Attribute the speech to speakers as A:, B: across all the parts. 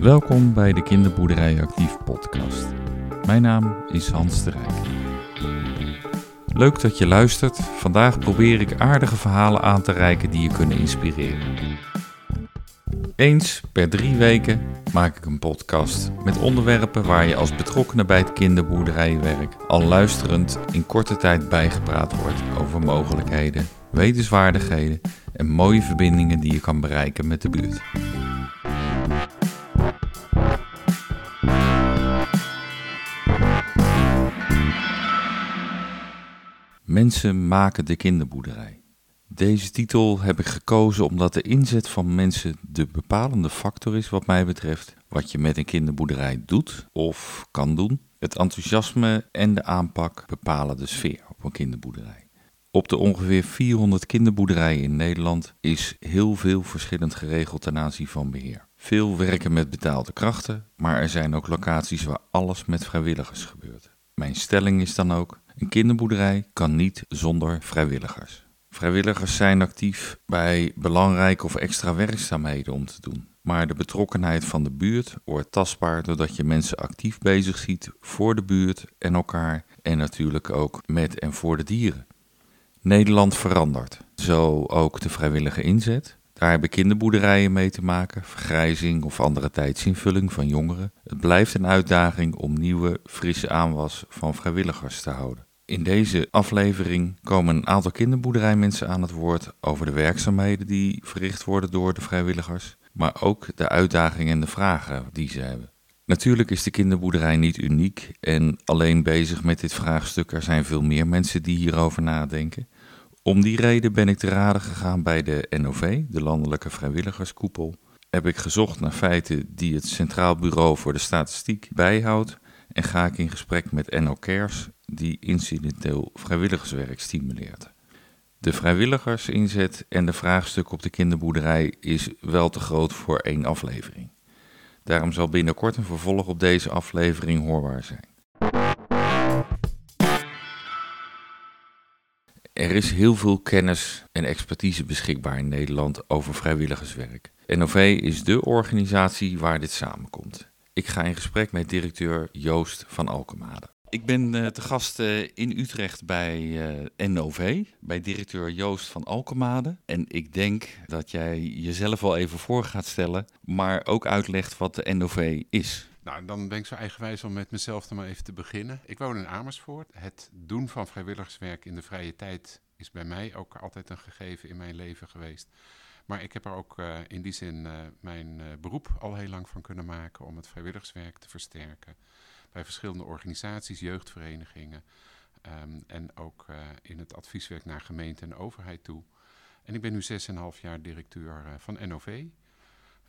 A: Welkom bij de Kinderboerderij Actief podcast. Mijn naam is Hans de Rijk. Leuk dat je luistert. Vandaag probeer ik aardige verhalen aan te reiken die je kunnen inspireren. Eens per drie weken maak ik een podcast met onderwerpen waar je als betrokkenen bij het kinderboerderijwerk al luisterend in korte tijd bijgepraat wordt over mogelijkheden, wetenswaardigheden en mooie verbindingen die je kan bereiken met de buurt. Mensen maken de kinderboerderij. Deze titel heb ik gekozen omdat de inzet van mensen de bepalende factor is wat mij betreft wat je met een kinderboerderij doet of kan doen. Het enthousiasme en de aanpak bepalen de sfeer op een kinderboerderij. Op de ongeveer 400 kinderboerderijen in Nederland is heel veel verschillend geregeld ten aanzien van beheer. Veel werken met betaalde krachten, maar er zijn ook locaties waar alles met vrijwilligers gebeurt. Mijn stelling is dan ook: een kinderboerderij kan niet zonder vrijwilligers. Vrijwilligers zijn actief bij belangrijke of extra werkzaamheden om te doen. Maar de betrokkenheid van de buurt wordt tastbaar doordat je mensen actief bezig ziet voor de buurt en elkaar en natuurlijk ook met en voor de dieren. Nederland verandert, zo ook de vrijwillige inzet. Daar hebben kinderboerderijen mee te maken, vergrijzing of andere tijdsinvulling van jongeren. Het blijft een uitdaging om nieuwe, frisse aanwas van vrijwilligers te houden. In deze aflevering komen een aantal kinderboerderijmensen aan het woord over de werkzaamheden die verricht worden door de vrijwilligers, maar ook de uitdagingen en de vragen die ze hebben. Natuurlijk is de kinderboerderij niet uniek en alleen bezig met dit vraagstuk. Er zijn veel meer mensen die hierover nadenken. Om die reden ben ik te raden gegaan bij de NOV, de Landelijke Vrijwilligerskoepel. Heb ik gezocht naar feiten die het Centraal Bureau voor de Statistiek bijhoudt en ga ik in gesprek met NL Cares, die incidenteel vrijwilligerswerk stimuleert. De vrijwilligersinzet en de vraagstuk op de kinderboerderij is wel te groot voor één aflevering. Daarom zal binnenkort een vervolg op deze aflevering hoorbaar zijn. Er is heel veel kennis en expertise beschikbaar in Nederland over vrijwilligerswerk. NOV is de organisatie waar dit samenkomt. Ik ga in gesprek met directeur Joost van Alkemade. Ik ben uh, te gast uh, in Utrecht bij eh, NOV, bij directeur Joost van Alkemade. En ik denk dat jij jezelf wel even voor gaat stellen, maar ook uitlegt wat de NOV is.
B: Nou, dan ben ik zo eigenwijs om met mezelf dan maar even te beginnen. Ik woon in Amersfoort. Het doen van vrijwilligerswerk in de vrije tijd is bij mij ook altijd een gegeven in mijn leven geweest. Maar ik heb er ook uh, in die zin uh, mijn uh, beroep al heel lang van kunnen maken om het vrijwilligerswerk te versterken. Bij verschillende organisaties, jeugdverenigingen um, en ook in het advieswerk naar gemeente en overheid toe. En ik ben nu 6,5 jaar directeur van NOV.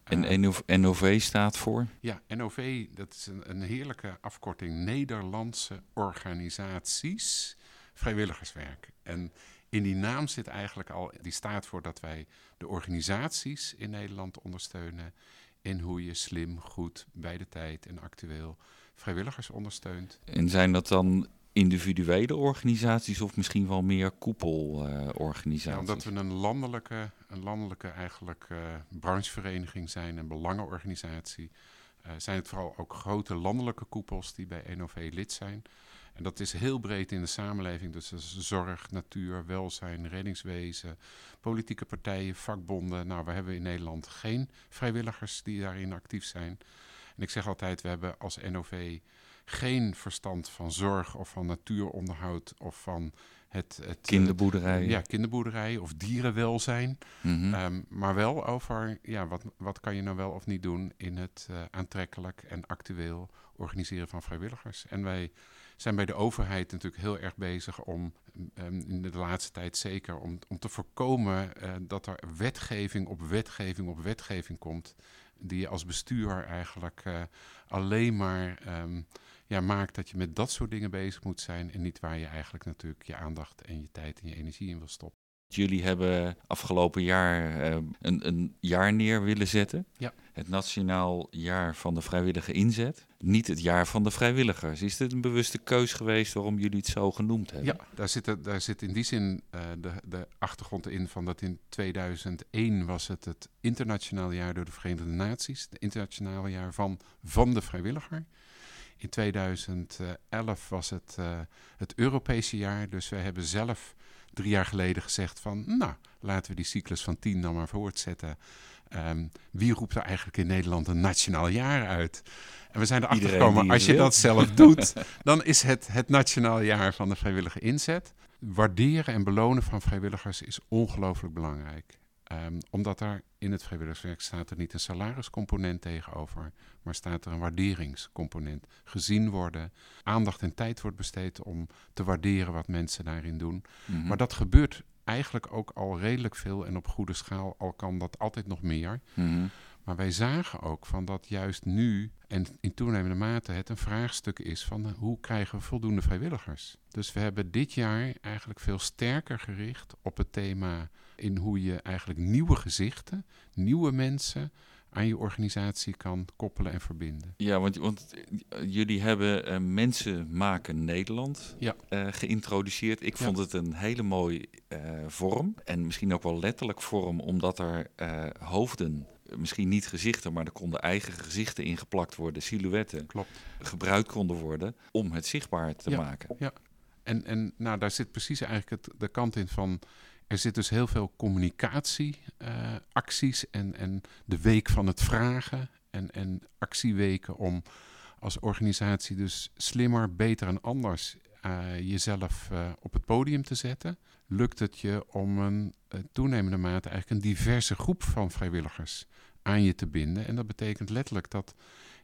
A: En NOV staat voor?
B: Ja, NOV, dat is een, een heerlijke afkorting. Nederlandse Organisaties Vrijwilligerswerk. En in die naam zit eigenlijk al, die staat voor dat wij de organisaties in Nederland ondersteunen in hoe je slim, goed, bij de tijd en actueel vrijwilligers ondersteunt.
A: En zijn dat dan individuele organisaties of misschien wel meer koepelorganisaties? Uh, ja,
B: omdat we een landelijke, een landelijke eigenlijk uh, branchevereniging zijn, een belangenorganisatie, uh, zijn het vooral ook grote landelijke koepels die bij NOV lid zijn. En dat is heel breed in de samenleving. Dus zorg, natuur, welzijn, reddingswezen, politieke partijen, vakbonden. Nou, we hebben in Nederland geen vrijwilligers die daarin actief zijn. En ik zeg altijd, we hebben als NOV geen verstand van zorg of van natuuronderhoud of van het... het
A: kinderboerderij.
B: ja, kinderboerderij of dierenwelzijn. Mm um, maar wel over, ja, wat, wat kan je nou wel of niet doen in het uh, aantrekkelijk en actueel organiseren van vrijwilligers. En wij zijn bij de overheid natuurlijk heel erg bezig om, um, in de laatste tijd zeker, om, om te voorkomen uh, dat er wetgeving op wetgeving op wetgeving komt. Die je als bestuur eigenlijk uh, alleen maar um, ja, maakt dat je met dat soort dingen bezig moet zijn. En niet waar je eigenlijk natuurlijk je aandacht en je tijd en je energie in wil stoppen.
A: Jullie hebben afgelopen jaar uh, een, een jaar neer willen zetten.
B: Ja.
A: Het Nationaal Jaar van de Vrijwillige Inzet. Niet het jaar van de vrijwilligers. Is dit een bewuste keus geweest waarom jullie het zo genoemd hebben?
B: Ja, daar zit, daar zit in die zin uh, de, de achtergrond in van dat in 2001 was het het internationaal jaar door de Verenigde Naties. Het internationale jaar van, van de vrijwilliger. In 2011 was het uh, het Europese jaar. Dus wij hebben zelf drie jaar geleden gezegd van... nou, laten we die cyclus van tien dan maar voortzetten. Um, wie roept er eigenlijk in Nederland een nationaal jaar uit? En we zijn erachter gekomen, als je dat zelf doet... dan is het het nationaal jaar van de vrijwillige inzet. Waarderen en belonen van vrijwilligers is ongelooflijk belangrijk. Um, omdat er in het vrijwilligerswerk staat er niet een salariscomponent tegenover, maar staat er een waarderingscomponent. Gezien worden, aandacht en tijd wordt besteed om te waarderen wat mensen daarin doen. Mm -hmm. Maar dat gebeurt eigenlijk ook al redelijk veel en op goede schaal, al kan dat altijd nog meer.
A: Mm -hmm.
B: Maar wij zagen ook van dat juist nu en in toenemende mate het een vraagstuk is van hoe krijgen we voldoende vrijwilligers. Dus we hebben dit jaar eigenlijk veel sterker gericht op het thema in hoe je eigenlijk nieuwe gezichten, nieuwe mensen aan je organisatie kan koppelen en verbinden.
A: Ja, want, want jullie hebben uh, Mensen Maken Nederland
B: ja.
A: uh, geïntroduceerd. Ik ja. vond het een hele mooie uh, vorm en misschien ook wel letterlijk vorm, omdat er hoofden misschien niet gezichten, maar er konden eigen gezichten ingeplakt worden, silhouetten,
B: Klopt.
A: gebruikt konden worden om het zichtbaar te
B: ja,
A: maken.
B: Ja, en, en nou, daar zit precies eigenlijk het, de kant in van, er zit dus heel veel communicatieacties uh, en, en de week van het vragen en, en actieweken om als organisatie dus slimmer, beter en anders uh, jezelf uh, op het podium te zetten. Lukt het je om een toenemende mate eigenlijk een diverse groep van vrijwilligers aan je te binden. En dat betekent letterlijk dat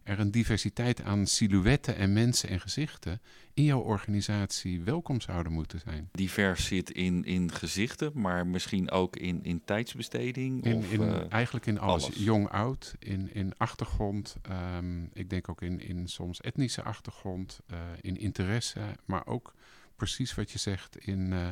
B: er een diversiteit aan silhouetten en mensen en gezichten in jouw organisatie welkom zouden moeten zijn.
A: Divers zit in, in gezichten, maar misschien ook in, in tijdsbesteding?
B: In,
A: of,
B: in,
A: uh,
B: eigenlijk in alles. alles. Jong, oud, in, in achtergrond. Um, ik denk ook in, in soms etnische achtergrond, uh, in interesse, maar ook precies wat je zegt in uh,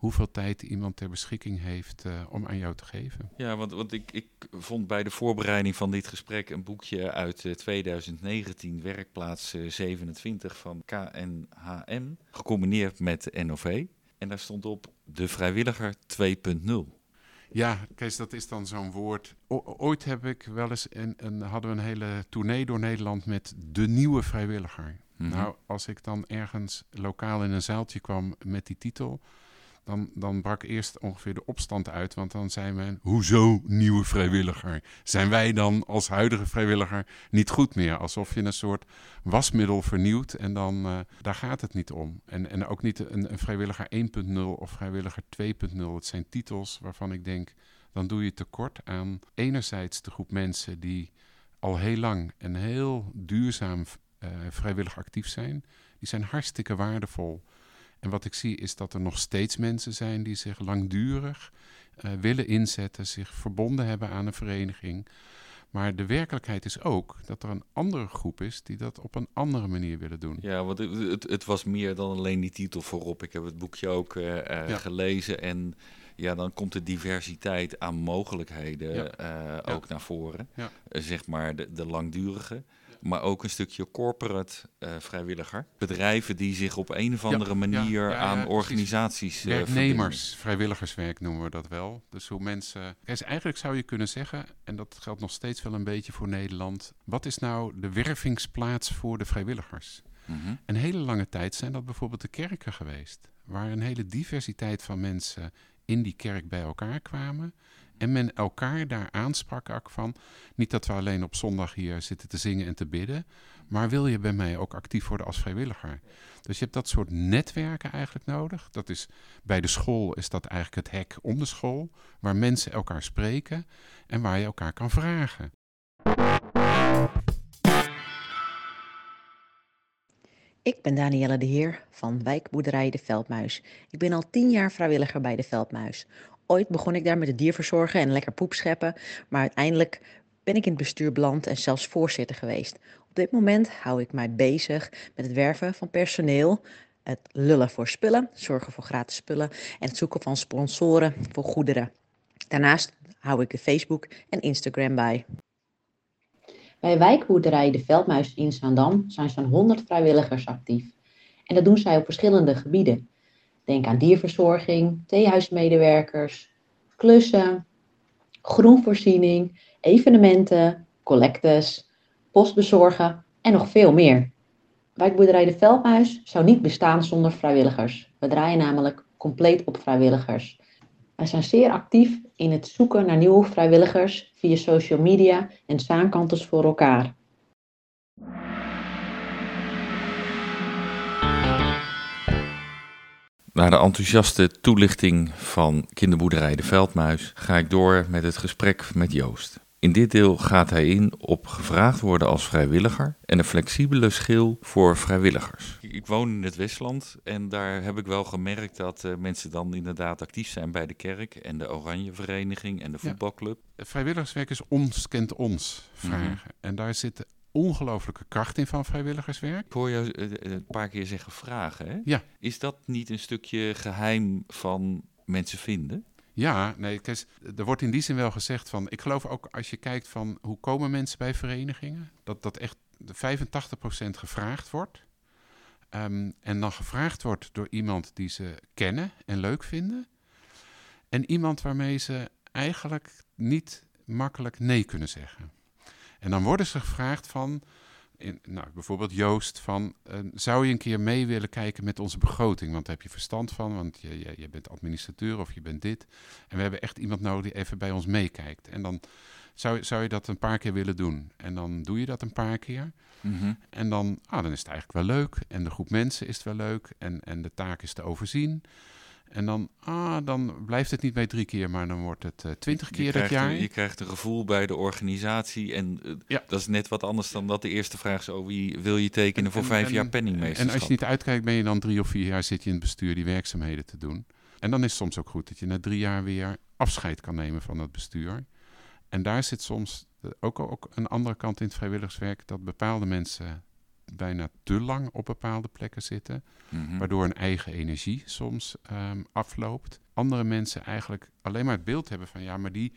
B: hoeveel tijd iemand ter beschikking heeft uh, om aan jou te geven.
A: Ja, want, want ik, ik vond bij de voorbereiding van dit gesprek een boekje uit uh, 2019, Werkplaats uh, 27 van KNHM, gecombineerd met NOV. En daar stond op de vrijwilliger 2.0.
B: Ja, Kees, dat is dan zo'n woord. O ooit heb ik wel eens een, een, hadden we een hele tournee door Nederland met de nieuwe vrijwilliger. Mm -hmm. Nou, als ik dan ergens lokaal in een zaaltje kwam met die titel, dan, dan brak eerst ongeveer de opstand uit. Want dan zei men, hoezo nieuwe vrijwilliger? Zijn wij dan als huidige vrijwilliger niet goed meer? Alsof je een soort wasmiddel vernieuwt en dan, uh, daar gaat het niet om. En, en ook niet een, een vrijwilliger 1.0 of vrijwilliger 2.0. Het zijn titels waarvan ik denk, dan doe je tekort aan enerzijds de groep mensen die al heel lang en heel duurzaam uh, vrijwillig actief zijn. Die zijn hartstikke waardevol. En wat ik zie is dat er nog steeds mensen zijn die zich langdurig uh, willen inzetten, zich verbonden hebben aan een vereniging. Maar de werkelijkheid is ook dat er een andere groep is die dat op een andere manier willen doen.
A: Ja, want het, het, was meer dan alleen die titel voorop. Ik heb het boekje ook uh, ja. gelezen en ja, dan komt de diversiteit aan mogelijkheden ja. uh, ook ja. naar voren.
B: Ja.
A: zeg maar de, de langdurige maar ook een stukje corporate uh, vrijwilliger. Bedrijven die zich op een of andere ja, manier ja, ja, aan organisaties.
B: Uh, Werknemers, vrijwilligerswerk noemen we dat wel. Dus hoe mensen. Kijk, eigenlijk zou je kunnen zeggen, en dat geldt nog steeds wel een beetje voor Nederland. Wat is nou de wervingsplaats voor de vrijwilligers?
A: Mm -hmm.
B: Een hele lange tijd zijn dat bijvoorbeeld de kerken geweest. Waar een hele diversiteit van mensen in die kerk bij elkaar kwamen. En men elkaar daar aansprak ook van. Niet dat we alleen op zondag hier zitten te zingen en te bidden. Maar wil je bij mij ook actief worden als vrijwilliger? Dus je hebt dat soort netwerken eigenlijk nodig. Dat is, bij de school is dat eigenlijk het hek om de school. Waar mensen elkaar spreken en waar je elkaar kan vragen.
C: Ik ben Danielle de Heer van wijkboerderij De Veldmuis. Ik ben al tien jaar vrijwilliger bij De Veldmuis. Ooit begon ik daar met het dier verzorgen en lekker poep scheppen, maar uiteindelijk ben ik in het bestuur beland en zelfs voorzitter geweest. Op dit moment hou ik mij bezig met het werven van personeel, het lullen voor spullen, zorgen voor gratis spullen en het zoeken van sponsoren voor goederen. Daarnaast hou ik de Facebook en Instagram bij. Bij wijkboerderij De Veldmuis in Zaandam zijn zo'n 100 vrijwilligers actief. En dat doen zij op verschillende gebieden. Denk aan dierverzorging, theehuismedewerkers, klussen, groenvoorziening, evenementen, collectes, postbezorgen en nog veel meer. Wijkboerderij De Veldmuis zou niet bestaan zonder vrijwilligers. We draaien namelijk compleet op vrijwilligers. Wij zijn zeer actief in het zoeken naar nieuwe vrijwilligers via social media en zaankanters voor elkaar.
A: Na de enthousiaste toelichting van kinderboerderij De Veldmuis ga ik door met het gesprek met Joost. In dit deel gaat hij in op gevraagd worden als vrijwilliger en een flexibele schil voor vrijwilligers. Ik woon in het Westland en daar heb ik wel gemerkt dat uh, mensen dan inderdaad actief zijn bij de kerk en de Oranje Vereniging en de voetbalclub.
B: Ja. Vrijwilligerswerk is ons kent ons vragen. Mhm. En daar zit ongelooflijke kracht in van vrijwilligerswerk.
A: Ik hoor je uh, een paar keer zeggen vragen. Hè?
B: Ja.
A: Is dat niet een stukje geheim van mensen vinden?
B: Ja, nee, er wordt in die zin wel gezegd van. Ik geloof ook als je kijkt van hoe komen mensen bij verenigingen, dat dat echt de 85% gevraagd wordt. Um, en dan gevraagd wordt door iemand die ze kennen en leuk vinden. En iemand waarmee ze eigenlijk niet makkelijk nee kunnen zeggen. En dan worden ze gevraagd van, in, nou, bijvoorbeeld Joost, van uh, zou je een keer mee willen kijken met onze begroting? Want daar heb je verstand van, want je, je, je, bent administrateur of je bent dit. En we hebben echt iemand nodig die even bij ons meekijkt. En dan zou, zou je dat een paar keer willen doen. En dan doe je dat een paar keer. Mm -hmm. En dan, ah, dan is het eigenlijk wel leuk. En de groep mensen is het wel leuk. En, en de taak is te overzien. En dan, ah, dan blijft het niet bij drie keer, maar dan wordt het uh, twintig keer dat jaar.
A: je krijgt een gevoel bij de organisatie. En uh, ja. dat is net wat anders dan dat de eerste vraag is: oh, wie wil je tekenen voor en, vijf en, jaar penningmeesterschap?
B: En als je niet uitkijkt, ben je dan drie of vier jaar zit je in het bestuur die werkzaamheden te doen. En dan is het soms ook goed dat je na drie jaar weer afscheid kan nemen van dat bestuur. En daar zit soms ook, ook een andere kant in het vrijwilligerswerk, dat bepaalde mensen bijna te lang op bepaalde plekken zitten, mm-hmm. waardoor een eigen energie soms um, afloopt. Andere mensen eigenlijk alleen maar het beeld hebben van ja, maar die,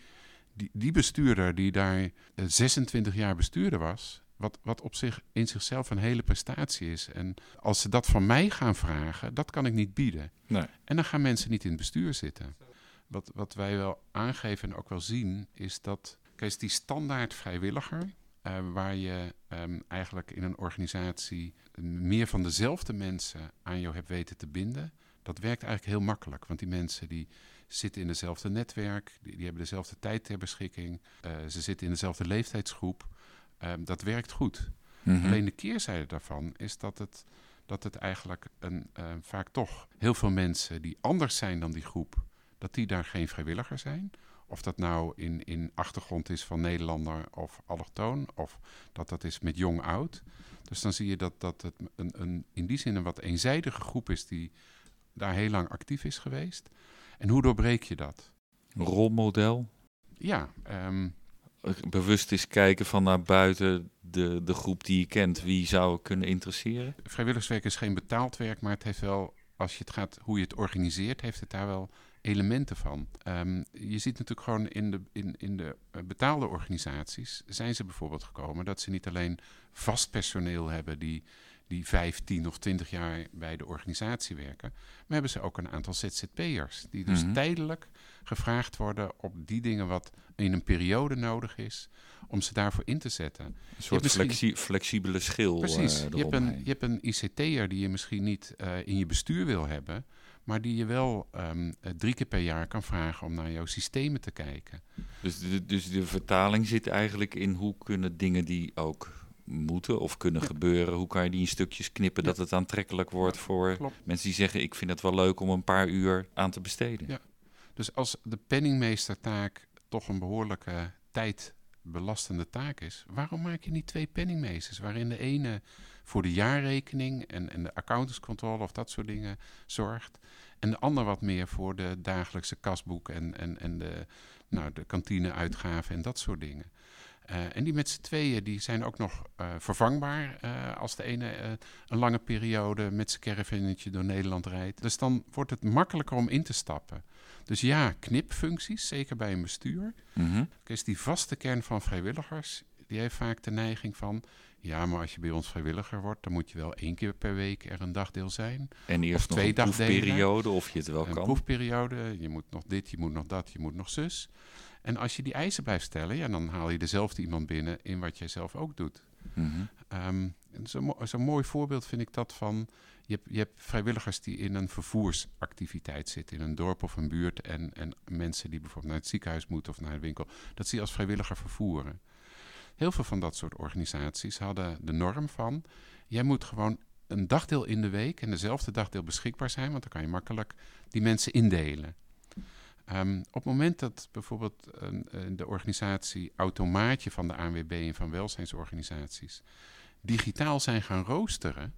B: die, die bestuurder die daar uh, eh, 26 jaar bestuurder was, wat, wat op zich in zichzelf een hele prestatie is. En als ze dat van mij gaan vragen, dat kan ik niet bieden.
A: Nee.
B: En dan gaan mensen niet in het bestuur zitten. Wat, wat wij wel aangeven en ook wel zien, is dat, kijk, die standaard vrijwilliger, uh, waar je um, eigenlijk in een organisatie meer van dezelfde mensen aan jou hebt weten te binden. Dat werkt eigenlijk heel makkelijk, want die mensen die zitten in dezelfde netwerk, die, die hebben dezelfde tijd ter beschikking, uh, ze zitten in dezelfde leeftijdsgroep. Um, dat werkt goed. Mm-hmm. Alleen de keerzijde daarvan is dat het, dat het eigenlijk een, uh, vaak toch heel veel mensen die anders zijn dan die groep, dat die daar geen vrijwilliger zijn. Of dat nou in, in achtergrond is van Nederlander of allochtoon, of dat dat is met jong-oud. Dus dan zie je dat, dat het een, een, in die zin een wat eenzijdige groep is die daar heel lang actief is geweest. En hoe doorbreek je dat?
A: Een rolmodel?
B: Ja. Um,
A: Bewust eens kijken van naar buiten de, de groep die je kent. Wie zou kunnen interesseren?
B: Vrijwilligerswerk is geen betaald werk, maar het heeft wel, als je het gaat, hoe je het organiseert, heeft het daar wel elementen van. Um, je ziet natuurlijk gewoon in de, in, in de uh, betaalde organisaties zijn ze bijvoorbeeld gekomen dat ze niet alleen vast personeel hebben die, die 15 of 20 jaar bij de organisatie werken, maar hebben ze ook een aantal ZZP'ers die dus mm-hmm. tijdelijk gevraagd worden op die dingen wat in een periode nodig is om ze daarvoor in te zetten. Een
A: soort flexi flexibele schil.
B: Precies. Uh, je, hebt een, je hebt een ICT'er die je misschien niet uh, in je bestuur wil hebben, maar die je wel um, drie keer per jaar kan vragen om naar jouw systemen te kijken.
A: Dus de, dus de vertaling zit eigenlijk in hoe kunnen dingen die ook moeten of kunnen ja. gebeuren, hoe kan je die in stukjes knippen ja. dat het aantrekkelijk wordt voor Klopt. mensen die zeggen ik vind het wel leuk om een paar uur aan te besteden.
B: Ja. Dus als de penningmeestertaak toch een behoorlijke tijdbelastende taak is, waarom maak je niet twee penningmeesters waarin de ene voor de jaarrekening en, en de accountantscontrole of dat soort dingen zorgt. En de ander wat meer voor de dagelijkse kasboek en, en, en de, nou, de kantineuitgaven en dat soort dingen. Uh, en die met z'n tweeën die zijn ook nog uh, vervangbaar uh, als de ene een lange periode met zijn caravannetje door Nederland rijdt. Dus dan wordt het makkelijker om in te stappen. Dus ja, knipfuncties, zeker bij een bestuur. Mm -hmm. is die vaste kern van vrijwilligers, die heeft vaak de neiging van... Ja, maar als je bij ons vrijwilliger wordt, dan moet je wel één keer per week er een dagdeel zijn.
A: En eerst of twee nog een proefperiode, of je het wel
B: een
A: kan.
B: Een proefperiode, je moet nog dit, je moet nog dat, je moet nog zus. En als je die eisen blijft stellen, ja, dan haal je dezelfde iemand binnen in wat jij zelf ook doet. Mm -hmm. um, Zo'n zo mooi voorbeeld vind ik dat van... Je hebt, je hebt, vrijwilligers die in een vervoersactiviteit zitten... in een dorp of een buurt... en, en mensen die bijvoorbeeld naar het ziekenhuis moeten of naar de winkel... dat zie je als vrijwilliger vervoeren. Heel veel van dat soort organisaties hadden de norm van... jij moet gewoon een dagdeel in de week en dezelfde dagdeel beschikbaar zijn... want dan kan je makkelijk die mensen indelen. Um, op het moment dat bijvoorbeeld de organisatie Automaatje van de ANWB en van welzijnsorganisaties digitaal zijn gaan roosteren,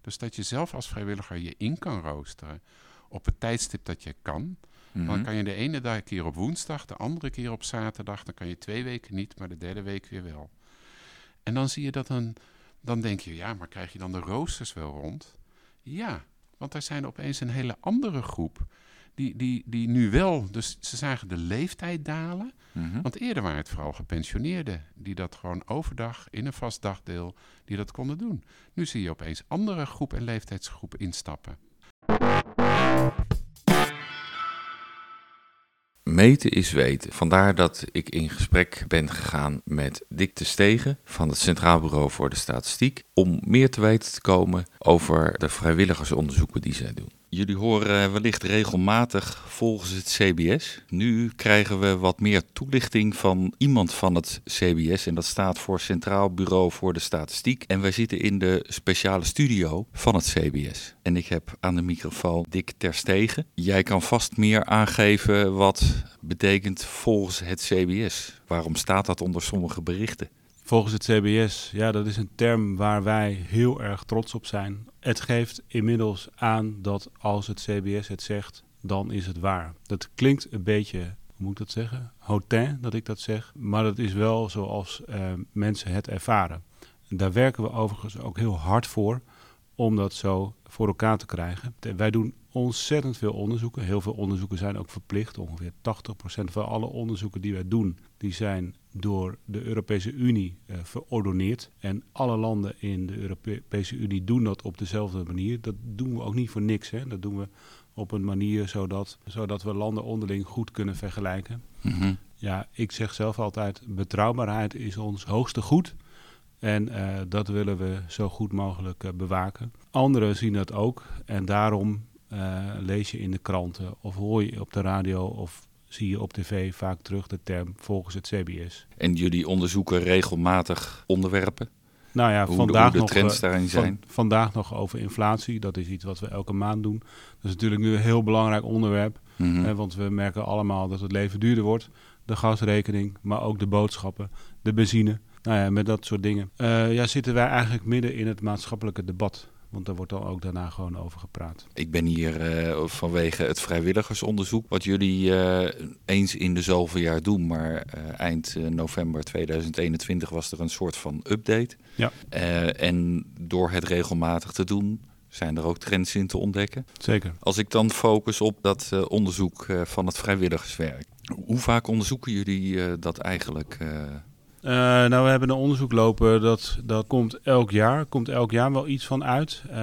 B: dus dat je zelf als vrijwilliger je in kan roosteren op het tijdstip dat je kan, mm -hmm. dan kan je de ene dag keer op woensdag, de andere keer op zaterdag, dan kan je twee weken niet, maar de derde week weer wel. En dan zie je dat een, dan denk je, ja, maar krijg je dan de roosters wel rond? Ja, want er zijn opeens een hele andere groep die, die, die nu wel, dus ze zagen de leeftijd dalen. Mm -hmm. Want eerder waren het vooral gepensioneerden die dat gewoon overdag in een vast dagdeel, die dat konden doen. Nu zie je opeens andere groep en leeftijdsgroepen instappen.
A: Meten is weten. Vandaar dat ik in gesprek ben gegaan met Dick de Stegen van het Centraal Bureau voor de Statistiek om meer te weten te komen over de vrijwilligersonderzoeken die zij doen. Jullie horen wellicht regelmatig volgens het CBS. Nu krijgen we wat meer toelichting van iemand van het CBS. En dat staat voor Centraal Bureau voor de Statistiek. En wij zitten in de speciale studio van het CBS. En ik heb aan de microfoon Dick Terstegen. Jij kan vast meer aangeven wat betekent volgens het CBS. Waarom staat dat onder sommige berichten?
D: Volgens het CBS, ja, dat is een term waar wij heel erg trots op zijn. Het geeft inmiddels aan dat als het CBS het zegt, dan is het waar. Dat klinkt een beetje, hoe moet ik dat zeggen? Hautain dat ik dat zeg. Maar dat is wel zoals uh, mensen het ervaren. En daar werken we overigens ook heel hard voor om dat zo voor elkaar te krijgen. Wij doen ontzettend veel onderzoeken. Heel veel onderzoeken zijn ook verplicht. Ongeveer 80% van alle onderzoeken die wij doen, die zijn door de Europese Unie uh, verordoneerd. En alle landen in de Europese Unie doen dat op dezelfde manier. Dat doen we ook niet voor niks. Hè. Dat doen we op een manier zodat, zodat we landen onderling goed kunnen vergelijken. Mm-hmm. Ja, ik zeg zelf altijd, betrouwbaarheid is ons hoogste goed. En uh, dat willen we zo goed mogelijk uh, bewaken. Anderen zien dat ook. En daarom uh, lees je in de kranten of hoor je op de radio of zie je op tv vaak terug de term volgens het CBS.
A: En jullie onderzoeken regelmatig onderwerpen?
D: Nou ja,
A: hoe
D: vandaag,
A: de, hoe de
D: nog,
A: trends daarin zijn?
D: Van, vandaag nog over inflatie. Dat is iets wat we elke maand doen. Dat is natuurlijk nu een heel belangrijk onderwerp. Hè, want we merken allemaal dat het leven duurder wordt. De gasrekening, maar ook de boodschappen, de benzine. Nou ja, met dat soort dingen. Uh, ja, zitten wij eigenlijk midden in het maatschappelijke debat. Want daar wordt dan ook daarna gewoon over gepraat.
A: Ik ben hier uh, vanwege het vrijwilligersonderzoek, wat jullie uh, eens in de zoveel jaar doen. Maar uh, eind november 2021 was er een soort van update.
D: Ja.
A: en door het regelmatig te doen, zijn er ook trends in te ontdekken.
D: Zeker.
A: Als ik dan focus op dat onderzoek van het vrijwilligerswerk. Hoe vaak onderzoeken jullie dat eigenlijk?
D: Uh, nou, we hebben een onderzoek lopen, dat, dat komt elk jaar. komt elk jaar wel iets van uit. Uh,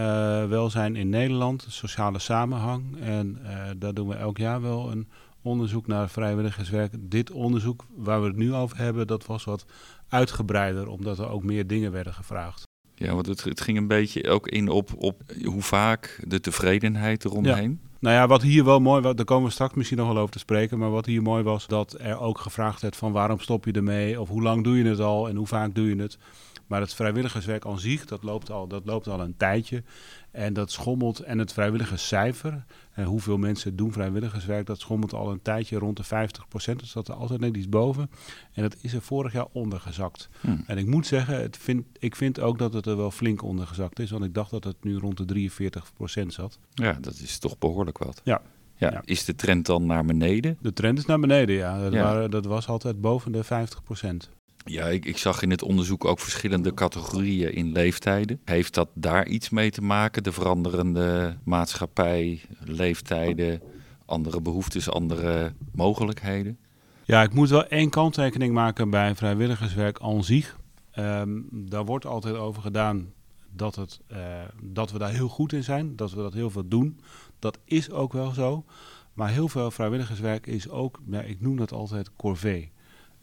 D: welzijn in Nederland, sociale samenhang. En uh, daar doen we elk jaar wel een onderzoek naar vrijwilligerswerk. Dit onderzoek waar we het nu over hebben, dat was wat uitgebreider, omdat er ook meer dingen werden gevraagd.
A: Ja, want het, het ging een beetje ook in op, op hoe vaak de tevredenheid eromheen.
D: Ja. Nou ja, wat hier wel mooi was, daar komen we straks misschien nog wel over te spreken. Maar wat hier mooi was, dat er ook gevraagd werd van waarom stop je ermee? Of hoe lang doe je het al en hoe vaak doe je het? Maar het vrijwilligerswerk aan zich, dat loopt al, dat loopt al een tijdje. En dat schommelt. En het vrijwilligerscijfer, en hoeveel mensen doen vrijwilligerswerk, dat schommelt al een tijdje rond de 50 procent. Dus dat er altijd net iets boven. En dat is er vorig jaar ondergezakt. Hmm. En ik moet zeggen, het vind, ik vind ook dat het er wel flink ondergezakt is. Want ik dacht dat het nu rond de 43 procent zat.
A: Ja, dat is toch behoorlijk wat.
D: Ja.
A: Ja, ja. Is de trend dan naar beneden?
D: De trend is naar beneden, ja. Dat, ja. Waren, dat was altijd boven de 50 procent.
A: Ja, ik, ik, zag in het onderzoek ook verschillende categorieën in leeftijden. Heeft dat daar iets mee te maken? De veranderende maatschappij, leeftijden, andere behoeftes, andere mogelijkheden?
D: Ja, ik moet wel één kanttekening maken bij vrijwilligerswerk aan zich. Ehm, daar wordt altijd over gedaan dat, het, uh, dat we daar heel goed in zijn, dat we dat heel veel doen. Dat is ook wel zo. Maar heel veel vrijwilligerswerk is ook, ja, ik noem dat altijd corvée.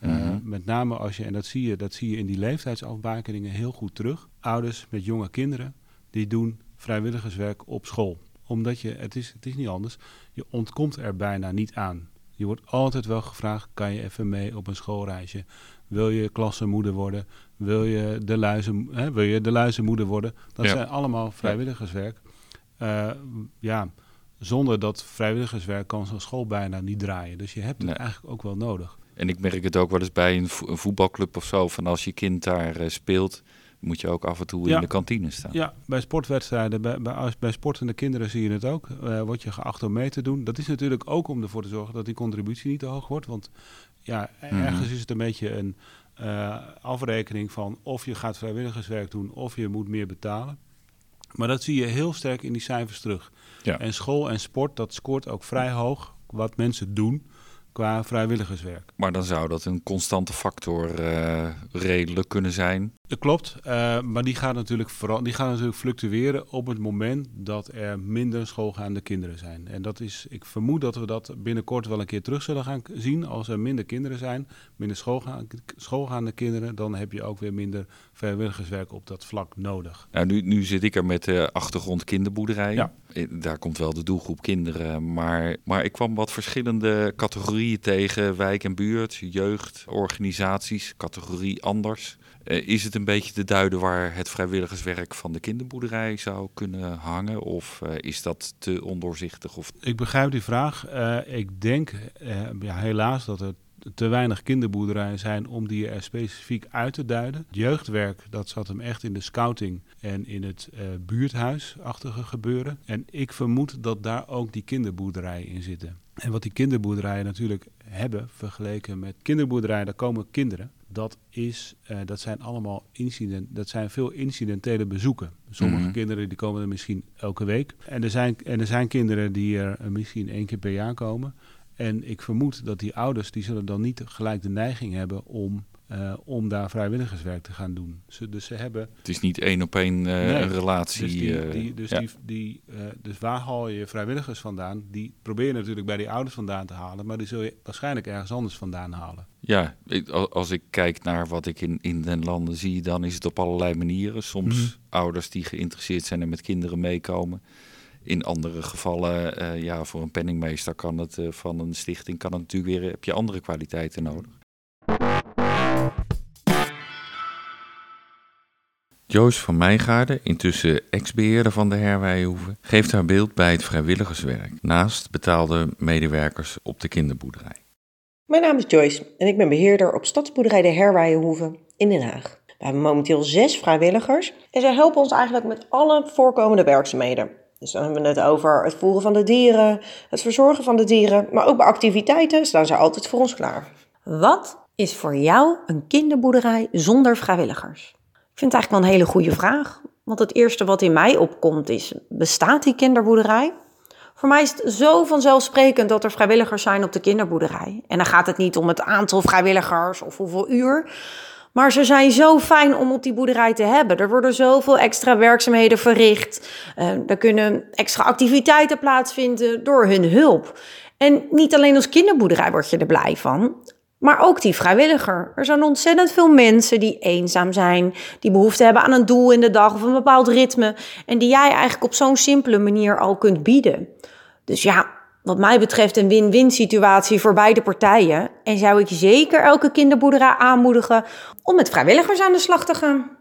D: Uh, Met name als je, en dat zie je, dat zie je in die leeftijdsafbakeningen heel goed terug. Ouders met jonge kinderen, die doen vrijwilligerswerk op school. Omdat je, het is, het is niet anders, je ontkomt er bijna niet aan. Je wordt altijd wel gevraagd, kan je even mee op een schoolreisje? Wil je klassenmoeder worden? Wil je de, luizen, hè, wil je de luizenmoeder worden? Dat zijn allemaal vrijwilligerswerk. Uh, ja, zonder dat vrijwilligerswerk kan zo'n school bijna niet draaien. Dus je hebt het eigenlijk ook wel nodig.
A: En ik merk het ook wel eens bij een, voetbalclub of zo, van als je kind daar uh, speelt, moet je ook af en toe in de kantine staan.
D: Ja, bij sportwedstrijden, bij, bij, bij sportende kinderen zie je het ook. Uh, word je geacht om mee te doen. Dat is natuurlijk ook om ervoor te zorgen dat die contributie niet te hoog wordt. Want ja, mhm. ergens is het een beetje een uh, afrekening van of je gaat vrijwilligerswerk doen of je moet meer betalen. Maar dat zie je heel sterk in die cijfers terug. Ja. En school en sport, dat scoort ook vrij hoog wat mensen doen qua vrijwilligerswerk.
A: Maar dan zou dat een constante factor uh, redelijk kunnen zijn.
D: Dat klopt, uh, maar die gaat, natuurlijk vooral, die gaat natuurlijk fluctueren op het moment dat er minder schoolgaande kinderen zijn. En dat is, ik vermoed dat we dat binnenkort wel een keer terug zullen gaan zien. Als er minder kinderen zijn, minder schoolgaande, schoolgaande kinderen, dan heb je ook weer minder vrijwilligerswerk op dat vlak nodig.
A: Nou, nu, nu zit ik er met de achtergrond kinderboerderij. Ja. Eh, daar komt wel de doelgroep kinderen. Maar, maar ik kwam wat verschillende categorieën tegen. Wijk en buurt, jeugd, organisaties, categorie anders. Uh, is het een beetje te duiden waar het vrijwilligerswerk van de kinderboerderij zou kunnen hangen? Of uh, is dat te ondoorzichtig? Of...
D: Ik begrijp die vraag. Uh, ik denk ja, helaas dat er te weinig kinderboerderijen zijn om die er specifiek uit te duiden. Jeugdwerk, dat zat hem echt in de scouting en in het uh, buurthuisachtige gebeuren. En ik vermoed dat daar ook die kinderboerderijen in zitten. En wat die kinderboerderijen natuurlijk hebben vergeleken met kinderboerderijen, daar komen kinderen. Dat, is, uh, dat zijn allemaal incident, dat zijn veel incidentele bezoeken. Sommige mm-hmm. kinderen die komen er misschien elke week. En er zijn, en er zijn kinderen die er misschien één keer per jaar komen. En ik vermoed dat die ouders, die zullen dan niet gelijk de neiging hebben om, uh, om daar vrijwilligerswerk te gaan doen. Ze, dus ze hebben...
A: Het is niet één op één uh, nee, relatie.
D: Dus, die, die, dus, ja. die, die, dus waar haal je vrijwilligers vandaan? Die probeer je natuurlijk bij die ouders vandaan te halen, maar die zul je waarschijnlijk ergens anders vandaan halen.
A: Ja, ik, als ik kijk naar wat ik in, in den landen zie, dan is het op allerlei manieren. Soms mm -hmm. ouders die geïnteresseerd zijn en met kinderen meekomen. In andere gevallen, ja, voor een penningmeester kan het van een stichting kan het natuurlijk weer, heb je andere kwaliteiten nodig. Joyce van Meijgaarden, intussen ex-beheerder van de Herwijhoeve, geeft haar beeld bij het vrijwilligerswerk, naast betaalde medewerkers op de kinderboerderij.
E: Mijn naam is Joyce en ik ben beheerder op Stadsboerderij de Herwijhoeve in Den Haag. We hebben momenteel zes vrijwilligers en zij helpen ons eigenlijk met alle voorkomende werkzaamheden. Dus dan hebben we het over het voeren van de dieren, het verzorgen van de dieren, maar ook bij activiteiten staan ze altijd voor ons klaar.
F: Wat is voor jou een kinderboerderij zonder vrijwilligers? Vind het eigenlijk wel een hele goede vraag. Want het eerste wat in mij opkomt is, bestaat die kinderboerderij? Voor mij is het zo vanzelfsprekend dat er vrijwilligers zijn op de kinderboerderij. En dan gaat het niet om het aantal vrijwilligers of hoeveel uur. Maar ze zijn zo fijn om op die boerderij te hebben. Er worden zoveel extra werkzaamheden verricht. Uh, er kunnen extra activiteiten plaatsvinden door hun hulp. En niet alleen als kinderboerderij word je er blij van, maar ook die vrijwilliger. Er zijn ontzettend veel mensen die eenzaam zijn, die behoefte hebben aan een doel in de dag of een bepaald ritme. En die jij eigenlijk op zo'n simpele manier al kunt bieden. Dus ja, wat mij betreft een win-win situatie voor beide partijen. En zou ik zeker elke kinderboerderij aanmoedigen om met vrijwilligers aan de slag te gaan.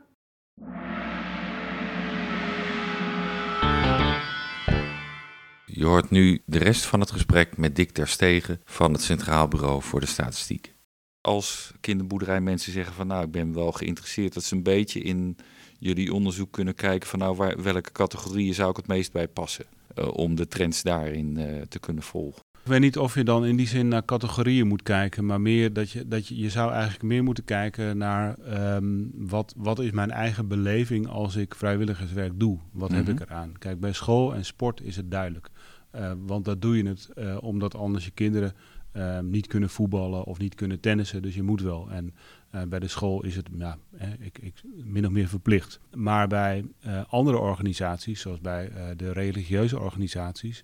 A: Je hoort nu de rest van het gesprek met Dick Terstegen van het Centraal Bureau voor de Statistiek. Als kinderboerderijmensen zeggen van nou ik ben wel geïnteresseerd dat ze een beetje in jullie onderzoek kunnen kijken van nou welke categorieën zou ik het meest bij passen. Uh, om de trends daarin uh, te kunnen volgen.
D: Weet niet of je dan in die zin naar categorieën moet kijken, maar meer dat je, dat je, je zou eigenlijk meer moeten kijken naar ehm, wat, wat is mijn eigen beleving als ik vrijwilligerswerk doe? Wat heb
A: Mhm.
D: ik eraan? Kijk, bij school en sport is het duidelijk. Eh, want dat doe je het eh, omdat anders je kinderen ehm, niet kunnen voetballen of niet kunnen tennissen. Dus je moet wel. En eh, bij de school is het ja, ik, ik, min of meer verplicht. Maar bij andere organisaties, zoals bij de religieuze organisaties,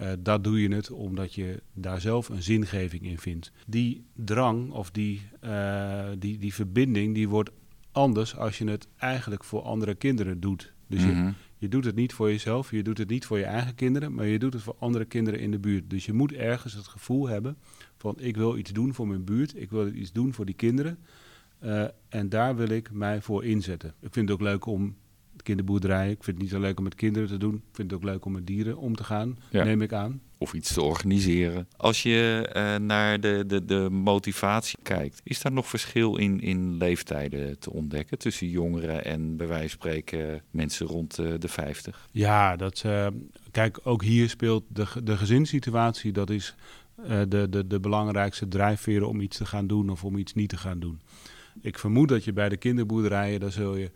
D: eh dat doe je het omdat je daar zelf een zingeving in vindt. Die drang of die, eh, die, die verbinding, die wordt anders als je het eigenlijk voor andere kinderen doet. Dus je,
A: Mhm.
D: je doet het niet voor jezelf, je doet het niet voor je eigen kinderen, maar je doet het voor andere kinderen in de buurt. Dus je moet ergens het gevoel hebben van ik wil iets doen voor mijn buurt, ik wil iets doen voor die kinderen. eh, en daar wil ik mij voor inzetten. Ik vind het ook leuk om kinderboerderijen, ik vind het niet zo leuk om met kinderen te doen. Ik vind het ook leuk om met dieren om te gaan,
A: Ja.
D: neem ik aan.
A: Of iets te organiseren. Als je eh, naar de, de, de motivatie kijkt, is daar nog verschil in, in leeftijden te ontdekken tussen jongeren en bij wijze van spreken mensen rond eh, de 50?
D: Ja, dat, eh, kijk, ook hier speelt de, de gezinssituatie, dat is de, de, de belangrijkste drijfveren om iets te gaan doen of om iets niet te gaan doen. Ik vermoed dat je bij de kinderboerderijen, daar zul je,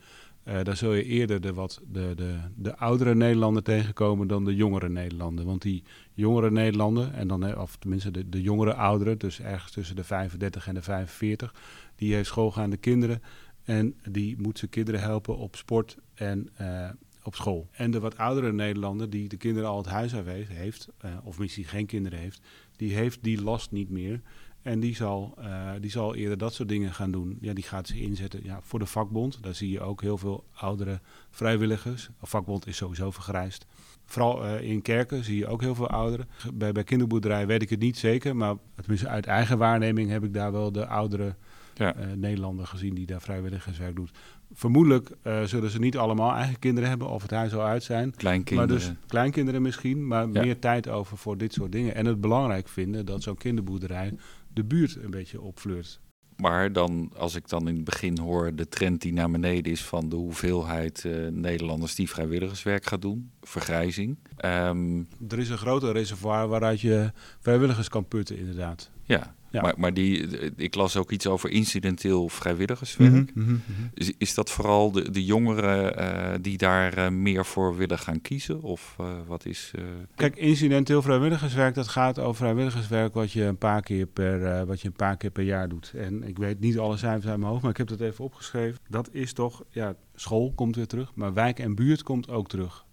D: eh, daar zul je eerder de, wat, de, de, de oudere Nederlander tegenkomen dan de jongere Nederlander. Want die jongere Nederlander, en dan, of tenminste de, de jongere ouderen, dus ergens tussen de 35 en de 45, die heeft schoolgaande kinderen en die moet zijn kinderen helpen op sport en eh, op school. En de wat oudere Nederlander die de kinderen al het huis heeft, heeft eh, of misschien geen kinderen heeft, die heeft die last niet meer. En die zal, eh, die zal eerder dat soort dingen gaan doen. Ja, die gaat zich inzetten ja, voor de vakbond. Daar zie je ook heel veel oudere vrijwilligers. De vakbond is sowieso vergrijsd. Vooral eh, in kerken zie je ook heel veel ouderen. Bij, bij kinderboerderijen weet ik het niet zeker. Maar tenminste uit eigen waarneming heb ik daar wel de oudere
A: Ja.
D: eh, Nederlander gezien die daar vrijwilligerswerk doet. Vermoedelijk zullen ze niet allemaal eigen kinderen hebben of het huis al uit zijn.
A: Kleinkinderen.
D: Maar dus kleinkinderen misschien, maar
A: Ja.
D: meer tijd over voor dit soort dingen. En het belangrijk vinden dat zo'n kinderboerderij de buurt een beetje opfleurt.
A: Maar dan, als ik dan in het begin hoor de trend die naar beneden is van de hoeveelheid eh, Nederlanders die vrijwilligerswerk gaat doen, vergrijzing. Ehm,
D: Er is een groter reservoir waaruit je vrijwilligers kan putten, inderdaad.
A: ja,
D: Ja.
A: Maar, maar die, ik las ook iets over incidenteel vrijwilligerswerk.
D: Mhm,
A: Is, is dat vooral de, de jongeren eh, die daar eh, meer voor willen gaan kiezen? Of eh, wat is...
D: Kijk, incidenteel vrijwilligerswerk, dat gaat over vrijwilligerswerk wat je een paar keer per, wat je een paar keer per jaar doet. En ik weet niet alle cijfers uit mijn hoofd, maar ik heb dat even opgeschreven. Dat is toch, ja, school komt weer terug, maar wijk en buurt komt ook terug.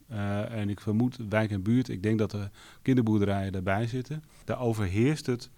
D: En ik vermoed wijk en buurt, ik denk dat de kinderboerderijen daarbij zitten. Daar overheerst het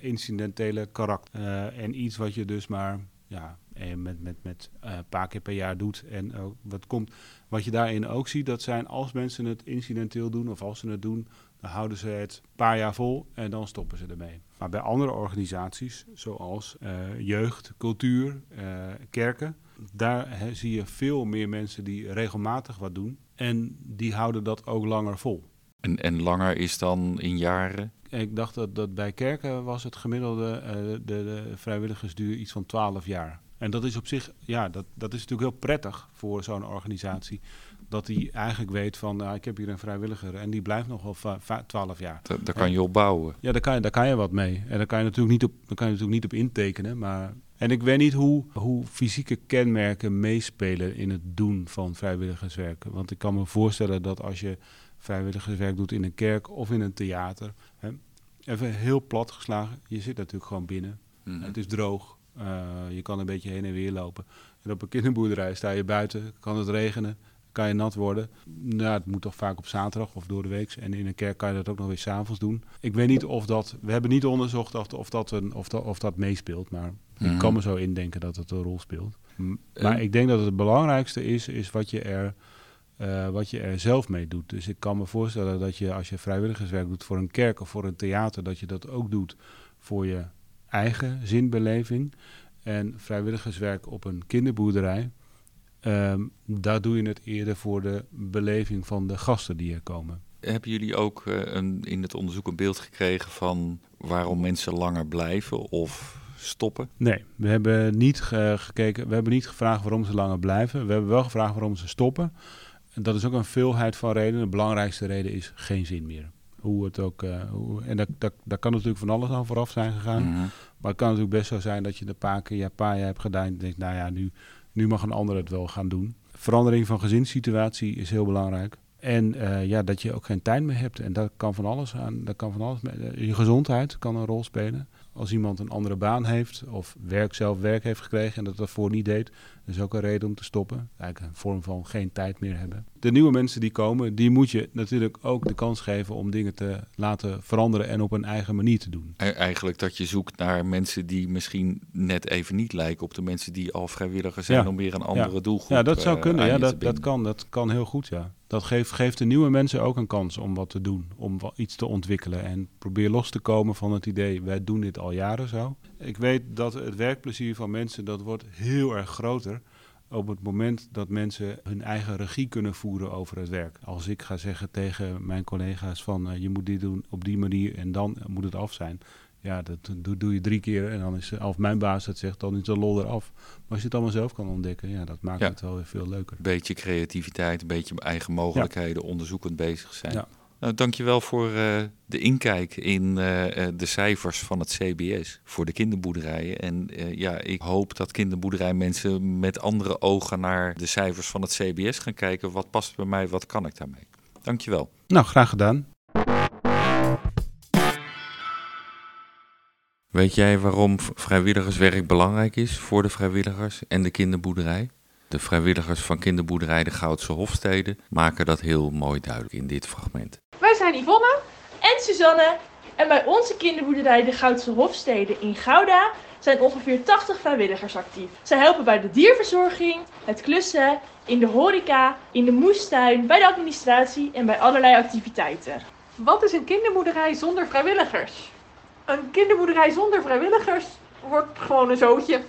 D: incidentele karakter. Eh, en iets wat je dus maar ja, eh, met, met, met eh, een paar keer per jaar doet. En ook, wat, komt, wat je daarin ook ziet, dat zijn als mensen het incidenteel doen of als ze het doen, dan houden ze het een paar jaar vol en dan stoppen ze ermee. Maar bij andere organisaties, zoals eh, jeugd, cultuur, eh, kerken, daar zie je veel meer mensen die regelmatig wat doen. En die houden dat ook langer vol.
A: en, en langer is dan in jaren?
D: Ik dacht dat, dat bij kerken was het gemiddelde eh, de, de vrijwilligersduur iets van 12 jaar. En dat is op zich, ja, dat, dat is natuurlijk heel prettig voor zo'n organisatie. Dat die eigenlijk weet van, nou, ik heb hier een vrijwilliger en die blijft nog wel va- va- 12 jaar.
A: Da- daar kan je op bouwen.
D: Ja, daar kan, je, daar kan je wat mee. En daar kan je natuurlijk niet op, daar kan je natuurlijk niet op intekenen. Maar... En ik weet niet hoe, hoe fysieke kenmerken meespelen in het doen van vrijwilligerswerk. Want ik kan me voorstellen dat als je vrijwilligerswerk doet in een kerk of in een theater. Hè, even heel plat geslagen, je zit natuurlijk gewoon binnen.
A: Mhm.
D: Het is droog. eh, je kan een beetje heen en weer lopen. En op een kinderboerderij sta je buiten, kan het regenen, kan je nat worden. Nou, het moet toch vaak op zaterdag of door de week. En in een kerk kan je dat ook nog weer s'avonds doen. Ik weet niet of dat, we hebben niet onderzocht of, of, dat, een, of, dat, of dat meespeelt, maar
A: Mhm.
D: ik kan me zo indenken dat het een rol speelt. Maar ik denk dat het belangrijkste is, is wat je er eh, wat je er zelf mee doet. Dus ik kan me voorstellen dat je als je vrijwilligerswerk doet voor een kerk of voor een theater, dat je dat ook doet voor je eigen zinbeleving. En vrijwilligerswerk op een kinderboerderij, ehm, daar doe je het eerder voor de beleving van de gasten die er komen.
A: Hebben jullie ook eh, een, in het onderzoek een beeld gekregen van waarom mensen langer blijven of stoppen?
D: Nee, we hebben niet ge- gekeken, we hebben niet gevraagd waarom ze langer blijven. We hebben wel gevraagd waarom ze stoppen. En dat is ook een veelheid van redenen. De belangrijkste reden is geen zin meer. hoe het ook... eh, hoe, en dat, dat, daar kan natuurlijk van alles aan vooraf zijn gegaan.
A: Mhm.
D: Maar het kan natuurlijk best zo zijn dat je de paar keer, ja, paar jaar hebt gedaan... en je denkt, nou ja, nu, nu mag een ander het wel gaan doen. Verandering van gezinssituatie is heel belangrijk. En eh, ja, dat je ook geen tijd meer hebt. En daar kan van alles aan. Daar kan van alles mee. eh, Je gezondheid kan een rol spelen. Als iemand een andere baan heeft of werk zelf werk heeft gekregen en dat daarvoor niet deed, dat is ook een reden om te stoppen. Eigenlijk een vorm van geen tijd meer hebben. De nieuwe mensen die komen, die moet je natuurlijk ook de kans geven om dingen te laten veranderen en op een eigen manier te doen.
A: E- Eigenlijk dat je zoekt naar mensen die misschien net even niet lijken op de mensen die al vrijwilliger zijn
D: Ja.
A: om weer een andere doelgroep
D: Ja, dat zou
A: eh,
D: kunnen. Ja, dat, dat, kan, dat kan heel goed, ja. Dat geeft, geeft de nieuwe mensen ook een kans om wat te doen, om iets te ontwikkelen. En probeer los te komen van het idee, wij doen dit al jaren zo. Ik weet dat het werkplezier van mensen, dat wordt heel erg groter op het moment dat mensen hun eigen regie kunnen voeren over het werk. Als ik ga zeggen tegen mijn collega's van, eh, je moet dit doen op die manier en dan moet het af zijn. Ja, dat doe, doe je drie keer en dan is, of mijn baas het zegt, dan is de lol eraf. Maar als je het allemaal zelf kan ontdekken, ja, dat maakt
A: Ja.
D: het wel weer veel leuker.
A: Een beetje creativiteit, een beetje eigen mogelijkheden, onderzoekend bezig zijn.
D: Ja.
A: Nou, dankjewel voor eh, de inkijk in eh, eh, de cijfers van het CBS voor de kinderboerderijen. En eh, ja, ik hoop dat kinderboerderijmensen met andere ogen naar de cijfers van het CBS gaan kijken. Wat past bij mij, wat kan ik daarmee? Dankjewel.
D: Nou, graag gedaan.
A: Weet jij waarom vrijwilligerswerk belangrijk is voor de vrijwilligers en de kinderboerderij? De vrijwilligers van kinderboerderij De Goudse Hofstede maken dat heel mooi duidelijk in dit fragment.
G: Wij zijn Yvonne en Suzanne en bij onze kinderboerderij de Goudse Hofstede in Gouda zijn ongeveer 80 vrijwilligers actief. Zij helpen bij de dierverzorging, het klussen, in de horeca, in de moestuin, bij de administratie en bij allerlei activiteiten.
H: Wat is een kinderboerderij zonder vrijwilligers? Een kinderboerderij zonder vrijwilligers wordt gewoon een zootje.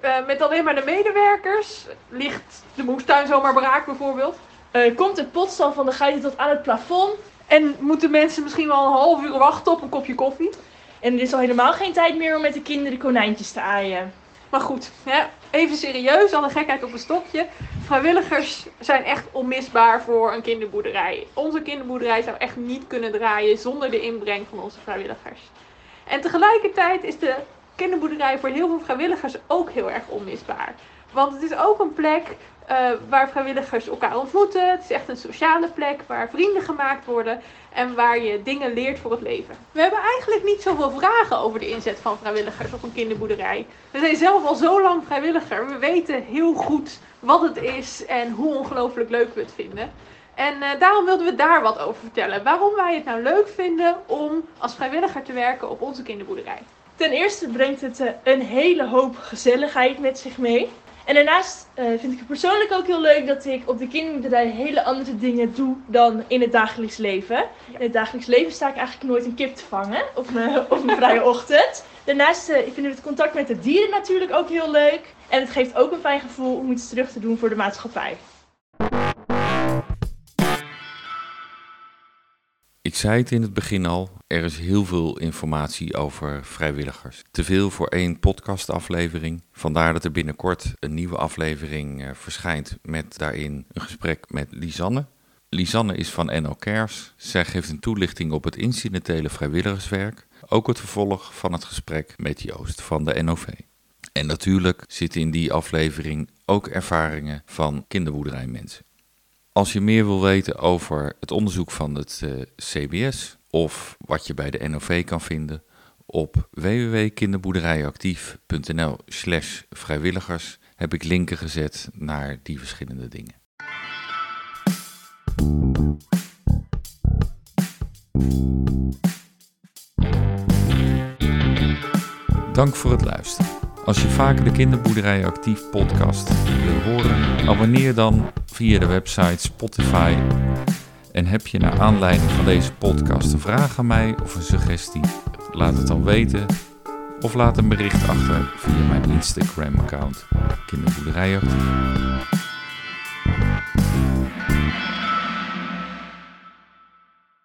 H: Eh, met alleen maar de medewerkers ligt de moestuin zomaar braak bijvoorbeeld.
G: Eh, komt het potstal van de geiten tot aan het plafond
H: En moeten mensen misschien wel een half uur wachten op een kopje koffie.
G: en er is al helemaal geen tijd meer om met de kinderen konijntjes te aaien.
H: Maar goed, hè, even serieus, alle gekheid op een stokje. Vrijwilligers zijn echt onmisbaar voor een kinderboerderij. Onze kinderboerderij zou echt niet kunnen draaien zonder de inbreng van onze vrijwilligers. En tegelijkertijd is de kinderboerderij voor heel veel vrijwilligers ook heel erg onmisbaar. Want het is ook een plek eh, waar vrijwilligers elkaar ontmoeten. Het is echt een sociale plek waar vrienden gemaakt worden en waar je dingen leert voor het leven. We hebben eigenlijk niet zoveel vragen over de inzet van vrijwilligers op een kinderboerderij. We zijn zelf al zo lang vrijwilliger. We weten heel goed wat het is en hoe ongelooflijk leuk we het vinden. En eh, daarom wilden we daar wat over vertellen. Waarom wij het nou leuk vinden om als vrijwilliger te werken op onze kinderboerderij.
G: Ten eerste brengt het eh, een hele hoop gezelligheid met zich mee. En daarnaast eh, vind ik het persoonlijk ook heel leuk dat ik op de kinderboerderij hele andere dingen doe dan in het dagelijks leven. In het dagelijks leven sta ik eigenlijk nooit een kip te vangen op mijn, op mijn vrije ochtend. Daarnaast eh, vinden we het contact met de dieren natuurlijk ook heel leuk. En het geeft ook een fijn gevoel om iets terug te doen voor de maatschappij.
A: Ik zei het in het begin al, er is heel veel informatie over vrijwilligers. Te veel voor één podcastaflevering. Vandaar dat er binnenkort een nieuwe aflevering eh, verschijnt met daarin een gesprek met Lisanne. Lisanne is van NL Cares. Zij geeft een toelichting op het incidentele vrijwilligerswerk. Ook het vervolg van het gesprek met Joost van de NOV. En natuurlijk zitten in die aflevering ook ervaringen van kinderboerderijmensen. Als je meer wil weten over het onderzoek van het eh, CBS of wat je bij de NOV kan vinden op www.kinderboerderijactief.nl slash vrijwilligers heb ik linken gezet naar die verschillende dingen. Dank voor het luisteren. Als je vaker de Kinderboerderij Actief podcast wil horen, abonneer dan via de website Spotify. En heb je naar aanleiding van deze podcast een vraag aan mij of een suggestie? Laat het dan weten. Of laat een bericht achter via mijn Instagram account Kinderboerderij Actief.